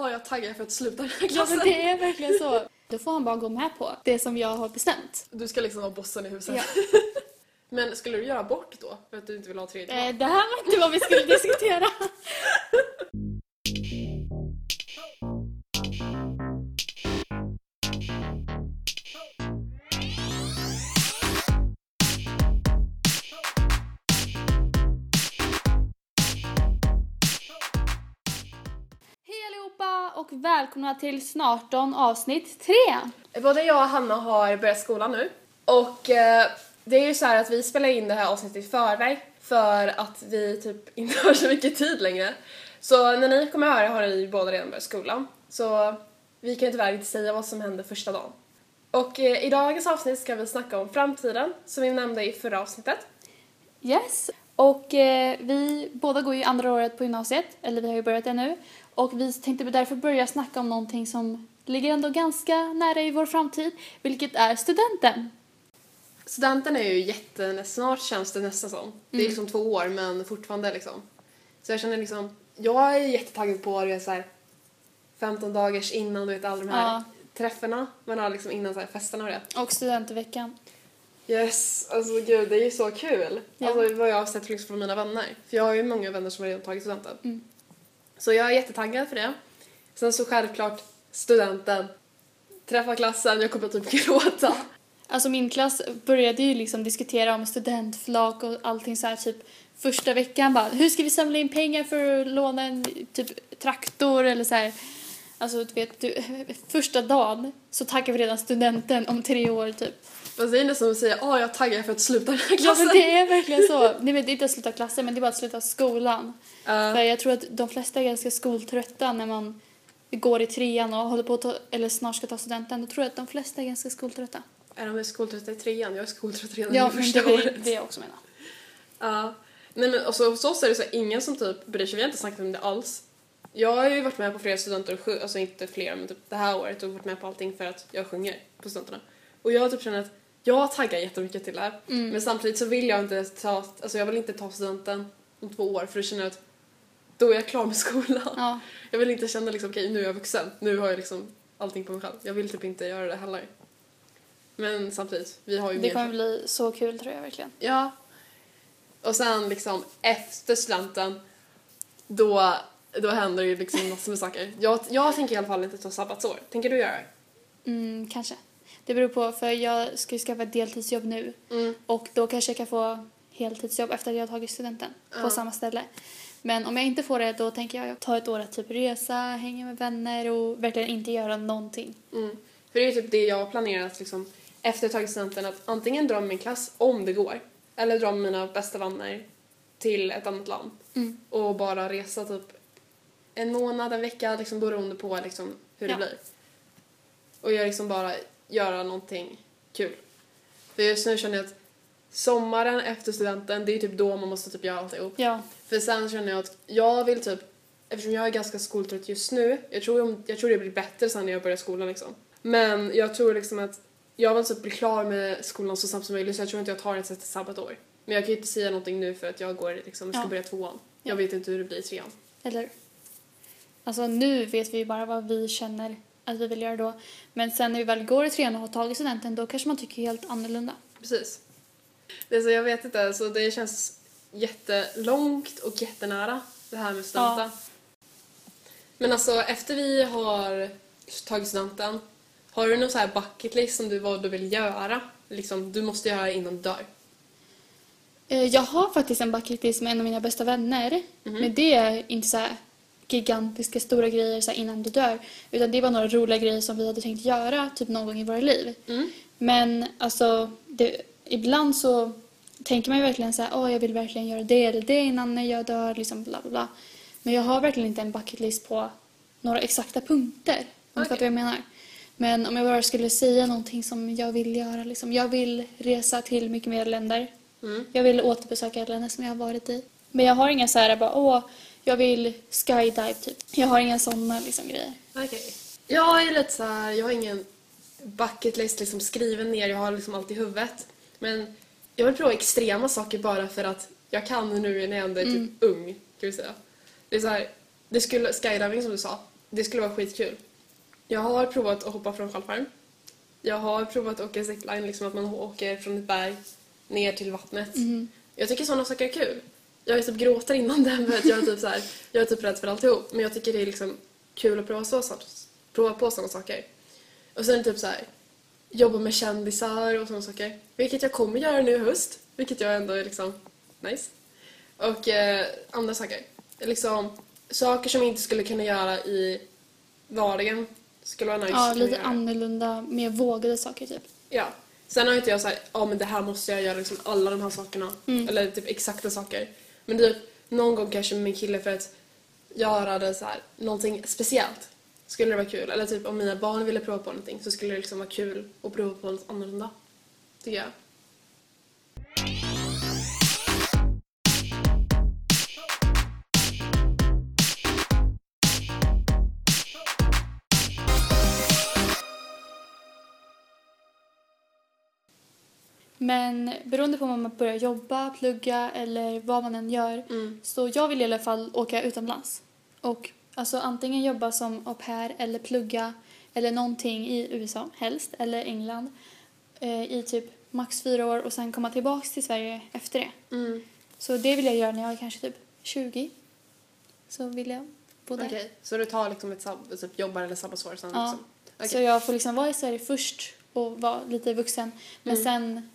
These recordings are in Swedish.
åh jag taggar för att sluta den här Ja klassen. men det är verkligen så. Då får han bara gå med på det som jag har bestämt. Du ska liksom vara bossen i huset. Ja. Men skulle du göra abort då? För att du inte vill ha tredje barn? Eh, det här var inte vad vi skulle diskutera. välkomna till Snarton avsnitt 3. Både jag och Hanna har börjat skolan nu. Och eh, det är ju så här att vi spelar in det här avsnittet i förväg för att vi typ inte har så mycket tid längre. Så när ni kommer höra har ni båda redan börjat skolan. Så vi kan ju tyvärr inte säga vad som hände första dagen. Och eh, i dagens avsnitt ska vi snacka om framtiden som vi nämnde i förra avsnittet. Yes. Och eh, vi båda går ju andra året på gymnasiet, eller vi har ju börjat det nu. Och vi tänkte därför börja snacka om någonting som ligger ändå ganska nära i vår framtid, vilket är studenten. Studenten är ju jätte... Snart känns det nästan som. Det är Mm. liksom två år men fortfarande liksom. Så jag känner liksom... Jag är jättetaggad på det så här 15 dagars innan du vet alla de här Ja. träffarna man har liksom innan så här festerna och det. Och studentveckan. Yes, alltså gud det är ju så kul. Ja. Alltså vad jag har sett liksom från mina vänner. För jag har ju många vänner som har redan tagit studenten. Mm. Så jag är jättetaggad för det. Sen så självklart studenten. Träffa klassen, jag kommer typ gråta. Alltså min klass började ju liksom diskutera om studentflak och allting så här typ första veckan bara hur ska vi samla in pengar för att låna en typ traktor eller så här. Alltså du vet, du, första dagen så taggar vi redan studenten om tre år typ. Fast det är nästan som att säga åh jag taggar för att sluta den här Ja klassen. men det är verkligen så. Nej men det är inte att sluta klassen men det är bara att sluta skolan. Ja. För jag tror att de flesta är ganska skoltrötta när man går i trean och håller på att ta, eller snart ska ta studenten. Då tror jag att de flesta är ganska skoltrötta. Är de skoltrötta i trean? Jag är skoltrött redan Ja i men första det är året. det jag också menar. Ja. Nej men och så hos oss är det så ingen som typ bryr sig, vi har inte snackat om det alls. Jag har ju varit med på flera studenter, alltså inte flera men typ det här året och varit med på allting för att jag sjunger på studenterna. Och jag typ känner att jag taggar jättemycket till det här. Mm. Men samtidigt så vill jag inte ta, alltså jag vill inte ta studenten om två år för då känner jag att då är jag klar med skolan. Ja. Jag vill inte känna liksom okej nu är jag vuxen, nu har jag liksom allting på mig själv. Jag vill typ inte göra det heller. Men samtidigt, vi har ju Det mer kommer bli så kul tror jag verkligen. Ja. Och sen liksom efter studenten då, då händer ju liksom massor med saker. Jag, jag tänker i alla fall inte ta sabbatsår. Tänker du göra det? Mm, kanske. Det beror på för jag ska ju skaffa ett deltidsjobb nu Mm. och då kanske jag kan få heltidsjobb efter att jag har tagit studenten Ja. på samma ställe. Men om jag inte får det då tänker jag ta ett år att typ resa, hänga med vänner och verkligen inte göra någonting. Mm. För det är typ det jag har planerat liksom efter att jag tagit studenten att antingen dra med min klass om det går eller dra med mina bästa vänner till ett annat land Mm. och bara resa typ en månad, en vecka liksom beroende på liksom hur Ja. det blir. Och jag liksom bara göra någonting kul. För just nu känner jag att sommaren efter studenten, det är typ då man måste typ göra alltihop. Ja, För sen känner jag att jag vill typ, eftersom jag är ganska skoltrött just nu, jag tror, jag tror det blir bättre sen när jag börjar skolan liksom. Men jag tror liksom att jag vill typ bli klar med skolan så snabbt som möjligt så jag tror inte jag tar ett sabbatår. Men jag kan ju inte säga någonting nu för att jag går liksom, jag ska Ja. börja tvåan. Ja. Jag vet inte hur det blir i trean. eller Alltså nu vet vi ju bara vad vi känner att vi vill göra då. Men sen när vi väl går i trean och har tagit studenten då kanske man tycker helt annorlunda. Precis. Det så jag vet inte, så det känns jättelångt och jättenära det här med studenten. Ja. Men alltså efter vi har tagit studenten, har du någon så här bucket list som du, vad du vill göra? Liksom, du måste göra innan du dör. Eh, Jag har faktiskt en bucket list med en av mina bästa vänner. Mhm. Men det är inte så här gigantiska stora grejer så innan du dör. Utan det var några roliga grejer som vi hade tänkt göra typ någon gång i våra liv. Mm. Men alltså, det, ibland så tänker man ju verkligen så här, åh jag vill verkligen göra det eller det innan jag dör, liksom bla bla bla. Men jag har verkligen inte en bucket list på några exakta punkter. Om du Okej. fattar vad jag menar. Men om jag bara skulle säga någonting som jag vill göra, liksom. Jag vill resa till mycket mer länder. Mm. Jag vill återbesöka länder som jag har varit i. Men jag har inga så här bara, åh, jag vill skydive typ. Jag har inga sådana liksom grejer. Okej. Jag är lite så här, jag har ingen bucket list liksom skriven ner, jag har liksom allt i huvudet. Men jag vill prova extrema saker bara för att jag kan nu när jag ändå är typ Mm. ung, kan vi säga. Det är så här, det skulle, skydiving som du sa, det skulle vara skitkul. Jag har provat att hoppa från fallskärm. Jag har provat att åka zipline, liksom att man åker från ett berg ner till vattnet. Mhm. Jag tycker sådana saker är kul. Jag typ gråter innan det för att jag är typ så här, jag är typ rädd för alltihop. Men jag tycker det är liksom kul att prova, så, prova på sådana saker. Och sen typ så här, jobba med kändisar och sådana saker. Vilket jag kommer göra nu i höst. Vilket jag ändå är liksom nice. Och eh, andra saker. Liksom saker som jag inte skulle kunna göra i vardagen. Skulle vara nice Ja, lite annorlunda, mer vågade saker typ. Ja. Sen har inte jag såhär, ja men det här måste jag göra liksom alla de här sakerna. Mm. Eller typ exakta saker. Men typ någon gång kanske med min kille för att göra det så här, någonting speciellt. Skulle det vara kul. Eller typ om mina barn ville prova på någonting så skulle det liksom vara kul att prova på något annorlunda. Tycker jag. Men beroende på om man börjar jobba, plugga eller vad man än gör Mm. så jag vill i alla fall åka utomlands. Och alltså antingen jobba som au pair eller plugga eller någonting i USA helst eller England eh, i typ max fyra år och sen komma tillbaks till Sverige efter det. Mm. Så det vill jag göra när jag är kanske typ 20. Så vill jag bo där. Okej, så du tar liksom ett sab- typ jobbar eller sabbatsår sen Ja. liksom? Okej. Så jag får liksom vara i Sverige först och vara lite vuxen men Mm. sen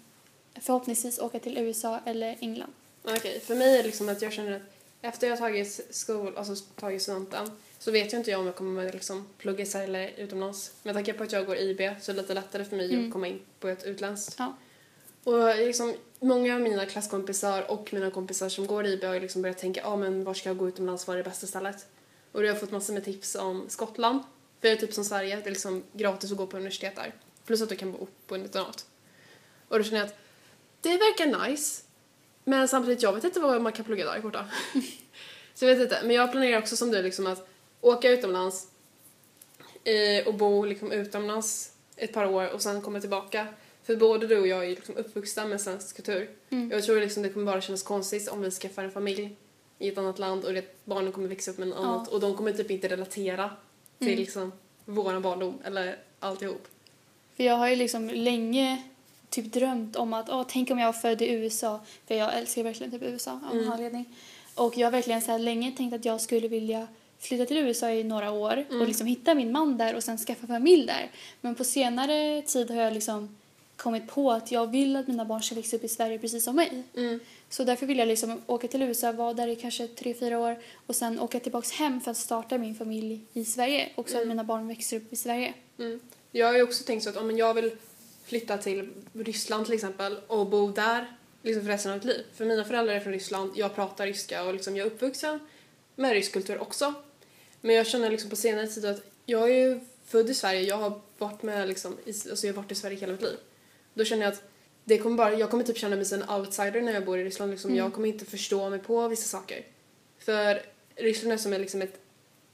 förhoppningsvis åka till USA eller England. Okej, för mig är det liksom att jag känner att efter jag har tagit skol, alltså tagit studenten så vet ju inte jag om jag kommer liksom plugga i Sverige eller utomlands. Med tanke på att jag går IB så är det lite lättare för mig Mm. att komma in på ett utländskt. Ja. Och liksom, många av mina klasskompisar och mina kompisar som går IB har liksom börjat tänka ah, men var ska jag gå utomlands, vad är det bästa stället? Och jag har fått massor med tips om Skottland. För det är typ som Sverige, det är liksom gratis att gå på universitet där. Plus att du kan bo på en internat. Och då känner jag att det verkar nice. Men samtidigt, jag vet inte vad man kan plugga där borta. så jag vet inte. Men jag planerar också som du liksom att åka utomlands eh, och bo liksom utomlands ett par år och sen komma tillbaka. För både du och jag är ju liksom uppvuxna med svensk kultur. Mm. Jag tror liksom det kommer bara kännas konstigt om vi skaffar en familj i ett annat land och det, barnen kommer växa upp med något Ja. annat och de kommer typ inte relatera till Mm. liksom våran barndom eller alltihop. För jag har ju liksom länge typ drömt om att åh, tänk om jag var född i USA. För jag älskar verkligen typ USA av någon Mm. anledning. Och jag har verkligen så här länge tänkt att jag skulle vilja flytta till USA i några år Mm. och liksom hitta min man där och sen skaffa familj där. Men på senare tid har jag liksom kommit på att jag vill att mina barn ska växa upp i Sverige precis som mig. Mm. Så därför vill jag liksom åka till USA, vara där i kanske tre, fyra år och sen åka tillbaks hem för att starta min familj i Sverige och så att Mm. mina barn växer upp i Sverige. Mm. Jag har ju också tänkt så att om jag vill flytta till Ryssland till exempel och bo där liksom för resten av mitt liv. För mina föräldrar är från Ryssland, jag pratar ryska och liksom jag är uppvuxen med rysk kultur också. Men jag känner liksom på senare tid att jag är ju född i Sverige, jag har varit med liksom, alltså jag har varit i Sverige hela mitt liv. Då känner jag att det kommer bara, jag kommer typ känna mig som en outsider när jag bor i Ryssland. Liksom. Mm. Jag kommer inte förstå mig på vissa saker. För Ryssland är som är liksom ett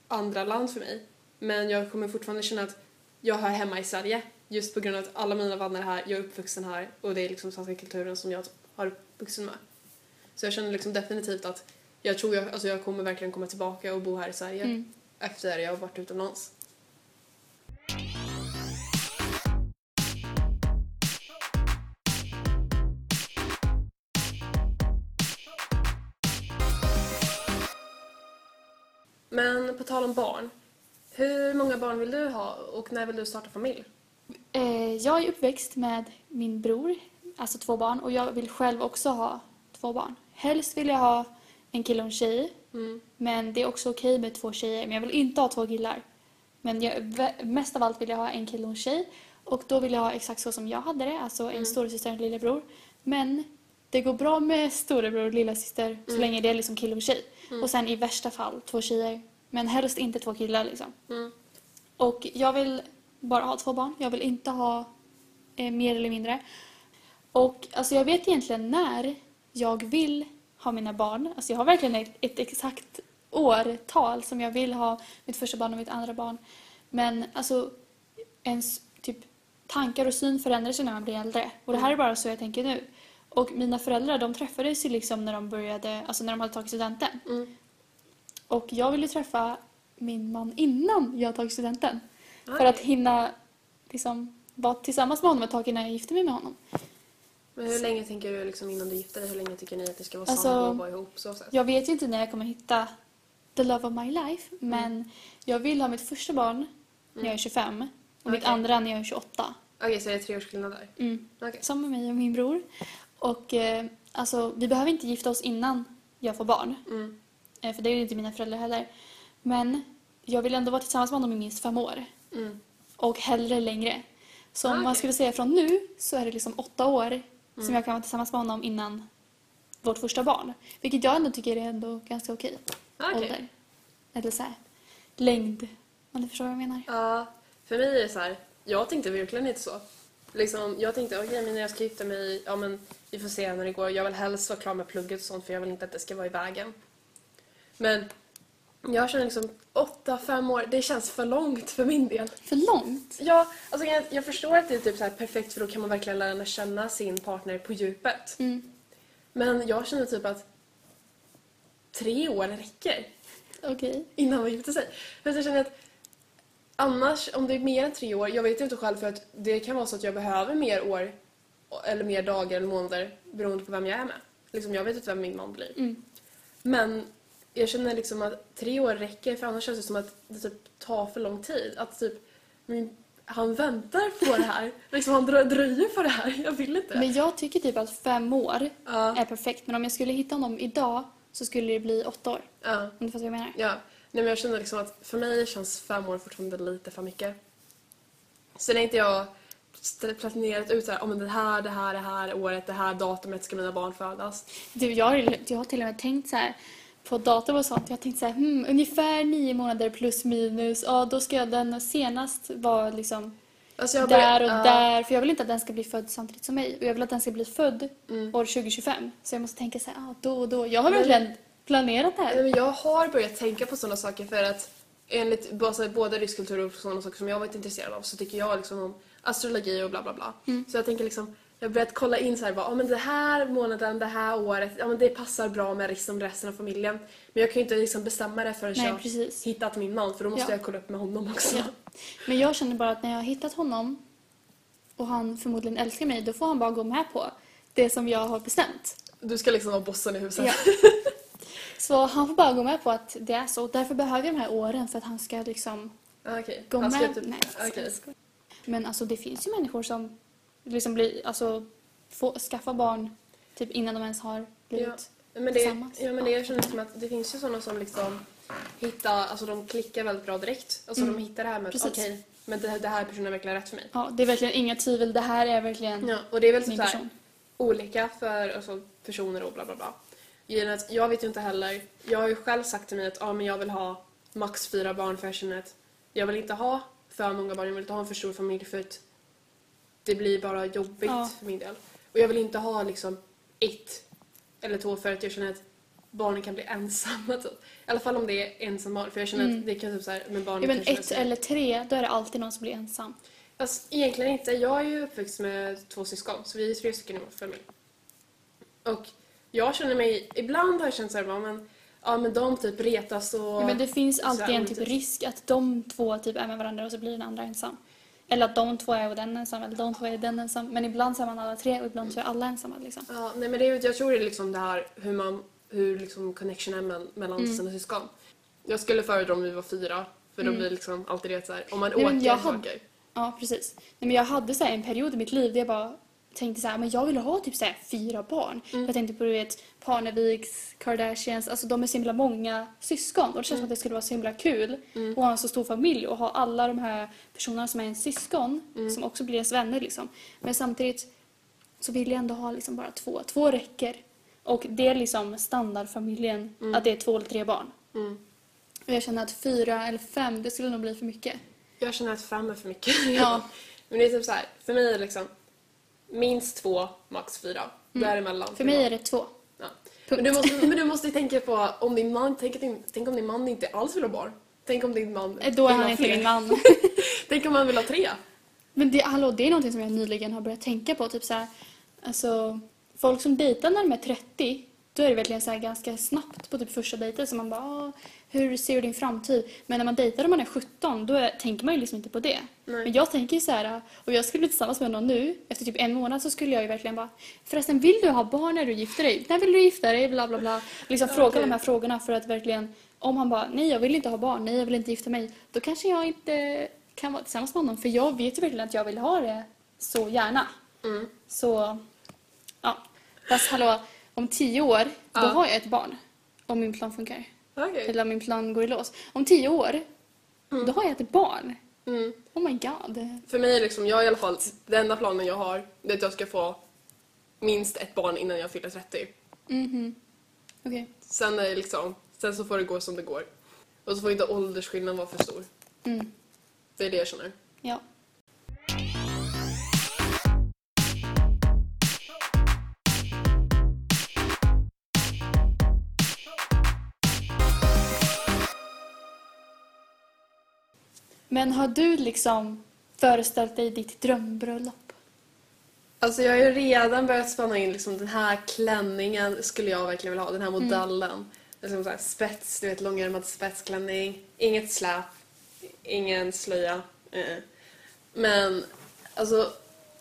andra land för mig. Men jag kommer fortfarande känna att jag hör hemma i Sverige. Just på grund av att alla mina vänner är här, jag är uppvuxen här och det är liksom svenska kulturen som jag har uppvuxen med. Så jag känner liksom definitivt att jag tror jag, alltså jag kommer verkligen komma tillbaka och bo här i Sverige Mm. efter jag har varit utomlands. Men på tal om barn. Hur många barn vill du ha och när vill du starta familj? Eh, jag är uppväxt med min bror, alltså två barn, och jag vill själv också ha två barn. Helst vill jag ha en kille och en tjej, Mm. men det är också okej med två tjejer. Men jag vill inte ha två killar. Men jag, mest av allt vill jag ha en kille och en tjej. Och då vill jag ha exakt så som jag hade det, alltså en Mm. storasyster och en lillebror. Men det går bra med storebror och lillasyster så Mm. länge det är liksom kille och tjej. Mm. Och sen i värsta fall två tjejer. Men helst inte två killar liksom. Mm. Och jag vill bara ha två barn. Jag vill inte ha eh, mer eller mindre. Och alltså jag vet egentligen när jag vill ha mina barn. Alltså jag har verkligen ett, ett exakt årtal som jag vill ha mitt första barn och mitt andra barn. Men alltså ens typ tankar och syn förändras när man blir äldre. Och det här är bara så jag tänker nu. Och mina föräldrar de träffades ju liksom när de började, alltså när de hade tagit studenten. Mm. Och jag ville träffa min man innan jag tagit studenten. För att hinna liksom vara tillsammans med honom ett tag innan jag gifter mig med honom. Men hur länge tänker du liksom innan du gifter dig? Hur länge tycker ni att det ska vara Alltså, sambo och vara ihop? Så sätt? Jag vet ju inte när jag kommer hitta the love of my life men jag vill ha mitt första barn när jag är 25 och mitt Okej. andra när jag är 28. Okej, så är det tre års skillnad där? Mm. Okej. Som med mig och min bror. Och eh, alltså, vi behöver inte gifta oss innan jag får barn. Mm. Eh, för det är ju inte mina föräldrar heller. Men jag vill ändå vara tillsammans med honom i minst fem år. Mm. Och hellre längre. Så om Ah, man okej. skulle säga från nu så är det liksom åtta år Mm. som jag kan vara tillsammans med honom innan vårt första barn. Vilket jag ändå tycker är ändå ganska okej Okej. ålder. Eller så här, längd. Om du förstår vad jag menar. Ja, för mig är det så här. Jag tänkte verkligen inte så. Liksom, jag tänkte okej, men när jag ska gifta mig, ja men vi får se när det går. Jag vill helst vara klar med plugget och sånt för jag vill inte att det ska vara i vägen. Men jag känner liksom åtta, fem år, det känns för långt för min del. För långt. Ja, alltså jag, jag förstår att det är typ så här perfekt för då kan man verkligen lära känna sin partner på djupet. Mm. Men jag känner typ att tre år räcker Okej. innan man gifter sig. För jag känner att annars, om det är mer än tre år, jag vet inte själv för att det kan vara så att jag behöver mer år eller mer dagar eller månader beroende på vem jag är med. Liksom, jag vet inte vem min man blir. Mm. Men jag känner liksom att tre år räcker för annars känns det som att det typ tar för lång tid. Att typ, min, han väntar på det här. liksom han drö- dröjer på det här. Jag vill inte. Men jag tycker typ att fem år ja, är perfekt. Men om jag skulle hitta honom idag så skulle det bli åtta år. ja, Om du fattar vad jag menar. ja. Nej, men jag känner liksom att för mig känns fem år fortfarande lite för mycket. Sen är inte jag planerat ut såhär, oh, men det här, det här, det här året, det här datumet ska mina barn födas. Du, jag, har- jag har till och med tänkt så här på datum och sånt. Jag har tänkt så här, hmm, ungefär nio månader plus minus. Ja, då ska jag den senast vara liksom Alltså där börjat- och ja. där. För jag vill inte att den ska bli född samtidigt som mig. Och jag vill att den ska bli född Mm. år 2025. Så jag måste tänka så här, ah, då och då. Jag har Men- verkligen planerat det här. men jag har börjat tänka på sådana saker för att enligt både, både rysk kultur och sådana saker som jag varit intresserad av så tycker jag liksom om astrologi och bla bla bla. Mm. Så jag tänker liksom, jag har börjat kolla in så här, bara, ah, men det här månaden, det här året, ja men det passar bra med liksom resten av familjen. Men jag kan ju inte liksom bestämma det förrän Nej, jag precis. hittat min man för då måste Ja. jag kolla upp med honom också. Ja. Men jag känner bara att när jag har hittat honom och han förmodligen älskar mig, då får han bara gå med på det som jag har bestämt. Du ska liksom vara bossen i huset. Ja. Så han får bara gå med på att det är så. Därför behöver jag de här åren för att han ska liksom Ah, okej. gå Han med. ska typ- Nej, skojar. Men alltså det finns ju människor som liksom blir, alltså, får skaffa barn typ innan de ens har blivit... Men det, tillsammans. ja, men det jag känner som att det finns ju sådana som liksom hittar, alltså de klickar väldigt bra direkt. Alltså Mm. de hittar det här med okej, men det, det här personen är verkligen rätt för mig. Ja, det är verkligen inga tvivel. Det här är verkligen Ja, och det är väl typ min så här, person. olika för alltså, personer och bla bla bla. Jag vet ju inte heller, jag har ju själv sagt till mig att ah, men jag vill ha max fyra barn för jag känner att jag vill inte ha för många barn, jag vill inte ha en för stor familj för att det blir bara jobbigt Ja. för min del. Och jag vill inte ha liksom ett eller två för att jag känner att barnen kan bli ensamma typ. I alla fall om det är ensambarn för jag känner Mm. att det kan typ så här, med barnen Ja, men ett eller tre, då är det alltid någon som blir ensam. Fast egentligen inte. Jag är ju uppväxt med två syskon, så vi är tre stycken i vår familj. Och jag känner mig, ibland har jag känt såhär, ja men, ja men de typ retas och... Ja, men det finns så alltid här en typ risk att de två typ är med varandra och så blir den andra ensam. Eller att de två är och den ensam, eller de två är den ensam. Men ibland så är man alla tre och ibland så är alla ensamma liksom. Ja, nej men det är, jag tror det är liksom det här hur man, hur liksom connection är mell- mellan Mm. sina syskon. Jag skulle föredra om vi var fyra, för då Mm. blir liksom alltid det så här, om man Nej, åker jag hade- saker. Ja, precis. Nej, men jag hade så en period i mitt liv där jag bara tänkte så här, men jag vill ha typ så här fyra barn. Mm. Jag tänkte på du vet Parneviks, Kardashians, alltså de är så himla många syskon och det känns som att det skulle vara så himla kul Mm. att ha en så stor familj och ha alla de här personerna som är ens syskon Mm. som också blir ens vänner liksom. Men samtidigt så vill jag ändå ha liksom bara två. Två räcker. Och det är liksom standardfamiljen, Mm. att det är två eller tre barn. Mm. Och jag känner att fyra eller fem, det skulle nog bli för mycket. Jag känner att fem är för mycket. Ja. men det är typ så här, för mig är det liksom minst två, max fyra. Däremellan. Mm. För mig är det två. Ja. Men du, måste, men du måste tänka på om din man, tänk, tänk om din man inte alls vill ha barn. Tänk om din man Eh, Då är han ha inte min man. Tänk om han vill ha tre. Men det, hallå, det är någonting som jag nyligen har börjat tänka på. Typ så här, alltså, folk som dejtar när de är 30, då är det verkligen så här ganska snabbt på typ första dejten så man bara "Ah, hur ser du din framtid? Men när man dejtar när man är 17 då är, tänker man ju liksom inte på det. Nej. Men jag tänker ju så här, och jag skulle bli tillsammans med någon nu, efter typ en månad så skulle jag ju verkligen bara förresten vill du ha barn när du gifter dig? När vill du gifta dig? Bla bla bla. Liksom fråga Okej. de här frågorna för att verkligen om han bara nej jag vill inte ha barn, nej jag vill inte gifta mig. Då kanske jag inte kan vara tillsammans med honom för jag vet ju verkligen att jag vill ha det så gärna. Mm. Så, ja. Fast hallå, om tio år, då Ja. har jag ett barn. Om min plan funkar. Okej. Eller om min plan går i lås. Om tio år, då har jag ett barn. Mm. Oh my god. För mig är liksom, jag i alla fall, den enda planen jag har det är att jag ska få minst ett barn innan jag fyller 30. Mhm. Okej. Sen är det liksom, sen så får det gå som det går. Och så får inte åldersskillnaden vara för stor. Mm. Det är det jag känner. Ja. Men har du liksom föreställt dig ditt drömbröllop? Alltså jag har ju redan börjat spana in liksom den här klänningen skulle jag verkligen vilja ha, den här modellen. Liksom så här spets, du vet långärmad spetsklänning, inget släp, ingen slöja. Eh. Men alltså,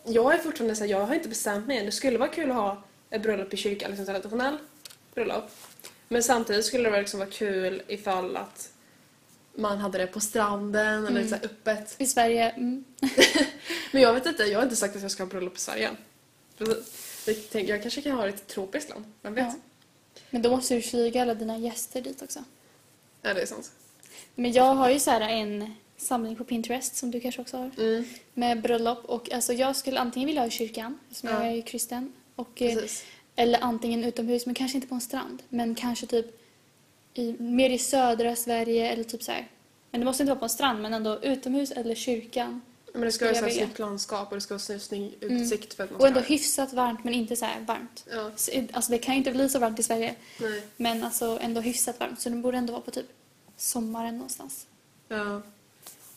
jag är fortfarande så här, jag har inte bestämt mig än. Det skulle vara kul att ha ett bröllop i kyrkan, liksom traditionellt bröllop. Men samtidigt skulle det liksom vara kul ifall att man hade det på stranden eller så öppet. I Sverige? Mm. Men jag vet inte, jag har inte sagt att jag ska ha bröllop i Sverige. Jag, kanske kan ha det i ett tropiskt land, vem vet? Ja. Men då måste du flyga alla dina gäster dit också. Ja, det är sant. Men jag har ju så här en samling på Pinterest som du kanske också har. Mm, Med bröllop och alltså jag skulle antingen vilja ha i kyrkan, som Ja. jag är ju kristen. Och, eh, precis. eller antingen utomhus, men kanske inte på en strand. Men kanske typ i, mer i södra Sverige eller typ så här. Men det måste inte vara på en strand, men ändå utomhus eller kyrkan. Men det ska vara snyggt landskap och det ska vara snygg Mm. utsikt för att man Och ändå ska... hyfsat varmt, men inte så här varmt. Ja, Så, Alltså det kan ju inte bli så varmt i Sverige, nej. men alltså ändå hyfsat varmt. Så det borde ändå vara på typ sommaren någonstans. Ja.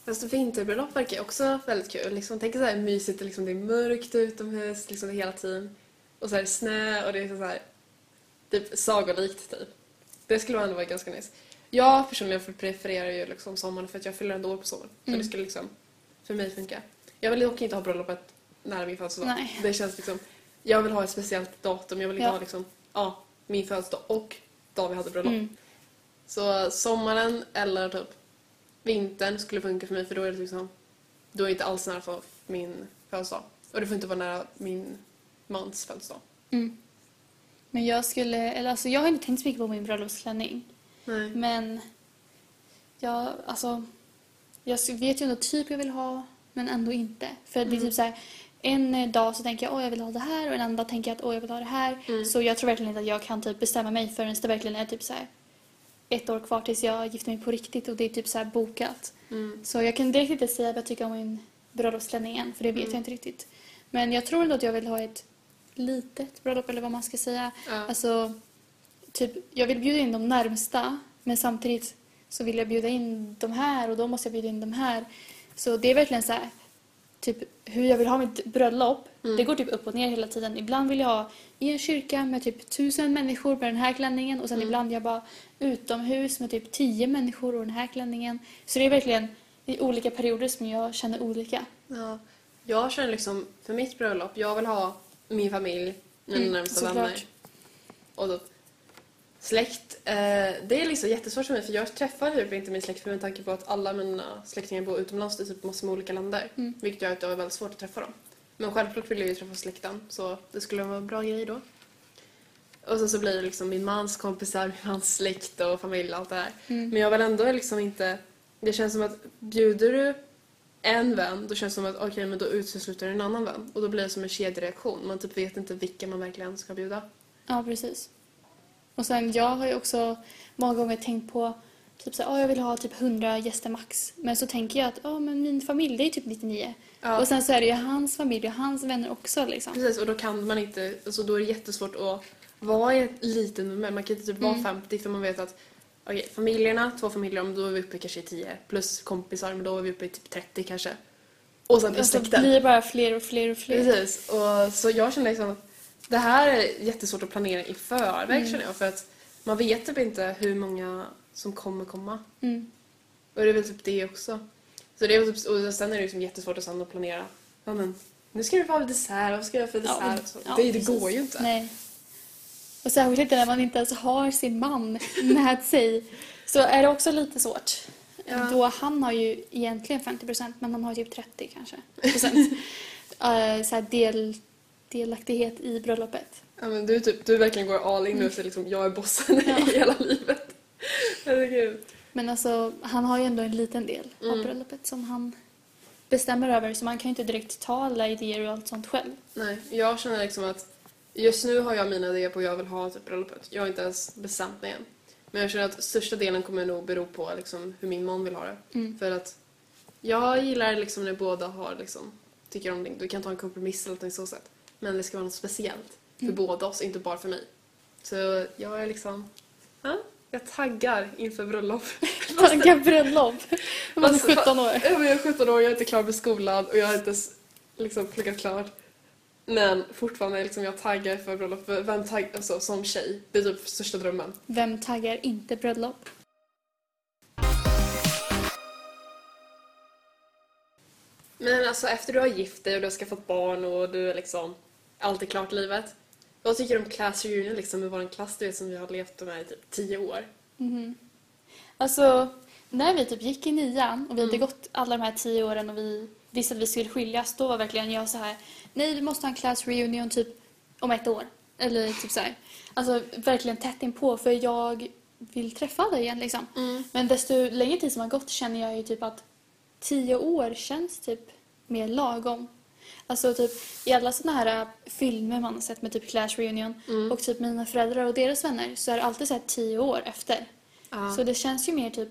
Fast vinterbröllop verkar också väldigt kul. Liksom, tänk så här mysigt, liksom, det är mörkt utomhus liksom, hela tiden. Och så är det snö och det är så här, typ sagolikt typ. Det skulle ändå vara ganska nice. Jag personligen prefererar ju liksom sommaren för att jag fyller ändå år på sommaren. Så Mm. det skulle liksom för mig funka. Jag vill dock inte ha bröllopet nära min födelsedag. Nej. Det känns liksom, jag vill ha ett speciellt datum. Jag vill inte Ja. ha liksom, ja, min födelsedag och dag vi hade bröllop. Mm. Så sommaren eller typ vintern skulle funka för mig för då är det liksom då är det inte alls nära för min födelsedag. Och det får inte vara nära min mans födelsedag. Mm. Men jag skulle, eller alltså jag har inte tänkt så mycket på min bröllopsklänning. Nej. Men jag, alltså, jag vet ju ändå typ jag vill ha, men ändå inte. För det är typ så här, en dag så tänker jag åh jag vill ha det här och en annan dag tänker jag att åh jag vill ha det här. Mm. Så jag tror verkligen inte att jag kan typ bestämma mig förrän det verkligen är typ så här ett år kvar tills jag gifter mig på riktigt och det är typ så här bokat. Mm. Så jag kan direkt inte säga vad jag tycker om min bröllopsklänning än, för det vet Mm. jag inte riktigt. Men jag tror ändå att jag vill ha ett litet bröllop eller vad man ska säga. Ja. Alltså, typ, jag vill bjuda in de närmsta men samtidigt så vill jag bjuda in de här och då måste jag bjuda in de här. Så det är verkligen så här, typ hur jag vill ha mitt bröllop. Mm. Det går typ upp och ner hela tiden. Ibland vill jag ha i en kyrka med typ tusen människor med den här klänningen och sen Mm. ibland jag bara utomhus med typ tio människor och den här klänningen. Så det är verkligen i olika perioder som jag känner olika. Ja. Jag känner liksom, för mitt bröllop, jag vill ha min familj, mina Mm, närmsta vänner. Och då, släkt. Eh, det är liksom jättesvårt för mig för jag träffar typ inte min släkt för med tanke på att alla mina släktingar bor utomlands i typ massor med olika länder. Mm. Vilket gör att det är väldigt svårt att träffa dem. Men självklart vill jag ju träffa släkten så det skulle vara en bra grej då. Och sen så blir det liksom min mans kompisar, min mans släkt och familj och allt det här. Mm. Men jag vill ändå liksom inte... Det känns som att bjuder du en vän, då känns det som att okej, men då utesluter du en annan vän. Och då blir det som en kedjereaktion. Man typ vet inte vilka man verkligen ska bjuda. Ja, precis. Och sen jag har ju också många gånger tänkt på typ så här, "Åh, jag vill ha typ 100 gäster max. Men så tänker jag att "Ja, men min familj det är typ 99. Ja. Och sen så är det ju hans familj och hans vänner också liksom. Precis, och då kan man inte... Alltså då är det jättesvårt att vara i ett litet nummer. Man kan inte typ vara Mm. 50 för man vet att okej, familjerna, två familjer, men då är vi uppe kanske i 10. Plus kompisar, men då är vi uppe i typ 30 kanske. Och sen Och så släkten. blir det bara fler och fler och fler. Precis. Och så jag känner liksom att Det här är jättesvårt att planera i förväg Mm. känner jag för att man vet typ inte hur många som kommer komma. Mm. Och det är väl typ det också. Så det är typ, och sen är det liksom jättesvårt att sen att planera. Ja men, nu ska vi få ha dessert, vad ska jag göra för Ja, dessert? Så ja, det, det går ju inte. Nej. Och särskilt inte när man inte ens har sin man med sig. Så är det också lite svårt. Ja. Då han har ju egentligen 50% men han har typ 30 kanske. Procent. Så här del, delaktighet i bröllopet. Ja, men du, typ, du verkligen går all in nu och säger liksom jag är bossen Ja. i hela livet. Herregud. Men alltså han har ju ändå en liten del av Mm. bröllopet som han bestämmer över så man kan ju inte direkt ta alla idéer och allt sånt själv. Nej, jag känner liksom att just nu har jag mina idéer på hur jag vill ha typ bröllopet. Jag har inte ens bestämt mig än. Men jag känner att största delen kommer nog bero på liksom hur min man vill ha det. Mm. För att jag gillar liksom när båda har liksom, tycker om det. Du kan ta en kompromiss eller något så sätt. Men det ska vara något speciellt för Mm. båda oss, inte bara för mig. Så jag är liksom, ja, jag taggar inför bröllop. Tagga bröllop! Man är Fast- 17 år. Ja, jag är 17 år, jag är inte klar med skolan och jag har inte liksom pluggat klart. Men fortfarande liksom jag taggar för bröllop. För Vem taggar, alltså som tjej, det är typ största drömmen. Vem taggar inte bröllop? Men alltså efter du har gift dig och du har skaffat barn och du är liksom allt är klart i livet. Vad tycker du om class reunion liksom med vår klass du vet som vi har levt med i typ 10 år? Mhm. Alltså, när vi typ gick i nian och vi hade Mm. gått alla de här tio åren och vi visste att vi skulle skiljas, då var verkligen jag så här: nej vi måste ha en class reunion typ om ett år. Eller typ så här. Alltså verkligen tätt inpå för jag vill träffa alla igen liksom. Men desto längre tid som har gått känner jag ju typ att tio år känns typ mer lagom. Alltså typ i alla såna här äh, filmer man har sett med typ Clash Reunion Mm. och typ mina föräldrar och deras vänner så är det alltid så här tio år efter. Ja. Så det känns ju mer typ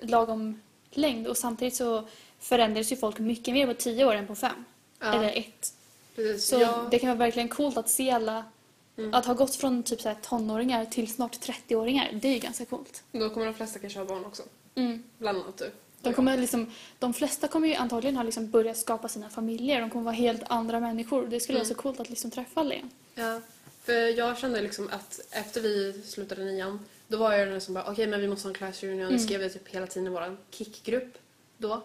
lagom längd och samtidigt så förändras ju folk mycket mer på tio år än på fem. ja, Eller ett. precis. Så ja. det kan vara verkligen coolt att se alla Mm. Att ha gått från typ så här tonåringar till snart 30-åringar, det är ju ganska coolt. Då kommer de flesta kanske ha barn också. Mm. Bland annat du. De, kommer liksom, de flesta kommer ju antagligen ha liksom börjat skapa sina familjer. De kommer vara helt andra människor. Det skulle Mm. vara så coolt att liksom träffa alla igen. Ja, för jag kände liksom att efter vi slutade nian, då var jag den som bara okej men vi måste ha en class reunion. Mm. Skrev vi typ hela tiden i vår kickgrupp då.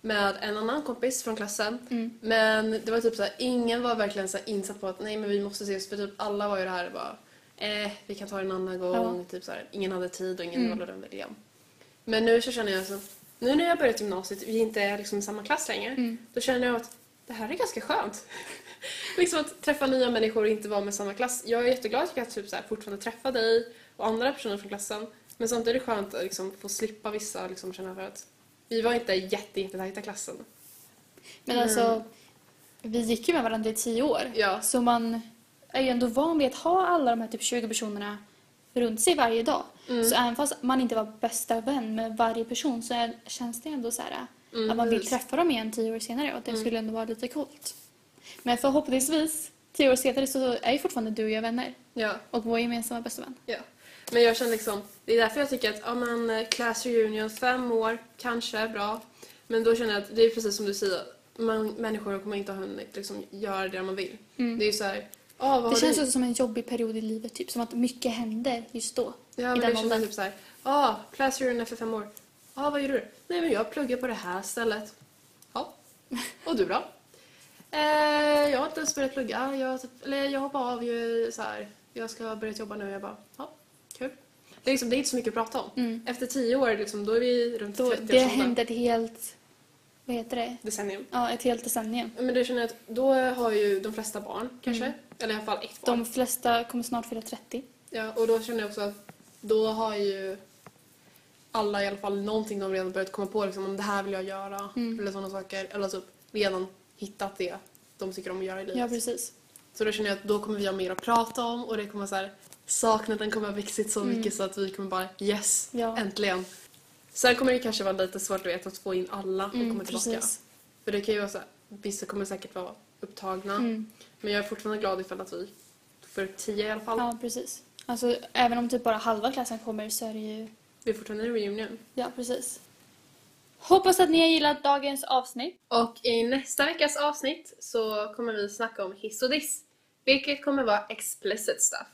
Med en annan kompis från klassen. Mm. Men det var typ så här, ingen var verkligen så insatt på att nej men vi måste ses för typ alla var ju det här bara eh, vi kan ta det en annan gång. Typ så här, ingen hade tid och ingen Mm. valde den viljan. Men nu så känner jag så, nu när jag börjat gymnasiet, vi inte är liksom i samma klass längre, Mm. då känner jag att det här är ganska skönt. liksom att träffa nya människor och inte vara med samma klass. Jag är jätteglad att jag kan typ så här, fortfarande träffa dig och andra personer från klassen. Men samtidigt är det skönt att liksom, få slippa vissa liksom, känna för att vi var inte jätte, jättetajta klassen. Men Mm. alltså, vi gick ju med varandra i tio år. Ja. Så man är ju ändå van vid att ha alla de här typ 20 personerna runt sig varje dag. Mm. Så även fast man inte var bästa vän med varje person så är, känns det ändå så här Mm, att man vill precis. träffa dem igen tio år senare och att det Mm. skulle ändå vara lite coolt. Men förhoppningsvis, tio år senare så är ju fortfarande du och jag vänner. Ja, Och vår gemensamma bästa vän. ja. Men jag känner liksom, det är därför jag tycker att ja, men, eh, class reunion, fem år, kanske är bra. Men då känner jag att det är precis som du säger, man, människor kommer inte ha hunnit liksom, göra det man vill. Mm. Det är ju såhär, ah, vad Det känns du? också som en jobbig period i livet, typ. Som att mycket händer just då. Ja, men det känns typ såhär, ah, class reunion efter fem år. Ja, ah, vad gjorde du? Nej, men jag pluggar på det här stället. Ja. Och du då? Eh, jag har inte ens börjat plugga. Jag, eller jag hoppar av ju så här. Jag ska börja jobba nu. Jag bara, ja, kul. Det är, liksom, det är inte så mycket att prata om. Mm. Efter tio år, liksom, då är vi runt Då, 30 det ålder. hände ett helt... Vad heter det? Decennium. Ja, ett helt decennium. Men du känner att då har ju de flesta barn, kanske. Mm. Eller i alla fall ett barn. De flesta kommer snart fylla 30. Ja, och då känner jag också att då har ju alla i alla fall någonting de redan börjat komma på liksom, om det här vill jag göra Mm. eller sådana saker. Eller typ redan hittat det de tycker om att göra i livet. Ja, precis. så då känner jag att då kommer vi ha mer att prata om och det kommer så här, saknaden kommer ha vuxit så Mm. mycket så att vi kommer bara yes, Ja. äntligen. Sen kommer det kanske vara lite svårt vet, att få in alla och Mm, komma tillbaka. precis. För det kan ju vara så här, vissa kommer säkert vara upptagna. Mm. Men jag är fortfarande glad ifall att vi får upp tio i alla fall. Ja, precis. Alltså, även om typ bara halva klassen kommer så är det ju... Vi är fortfarande en reunion. Ja, precis. Hoppas att ni har gillat dagens avsnitt. Och i nästa veckas avsnitt så kommer vi snacka om hiss och diss. Vilket kommer vara explicit stuff.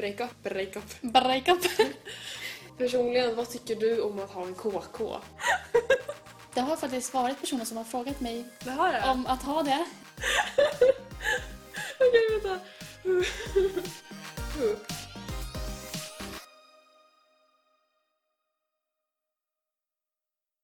Break up. Break up. Break up. Personligen, vad tycker du om att ha en KK? Det har faktiskt varit personer som har frågat mig det har det. om att ha det. Okej, vänta.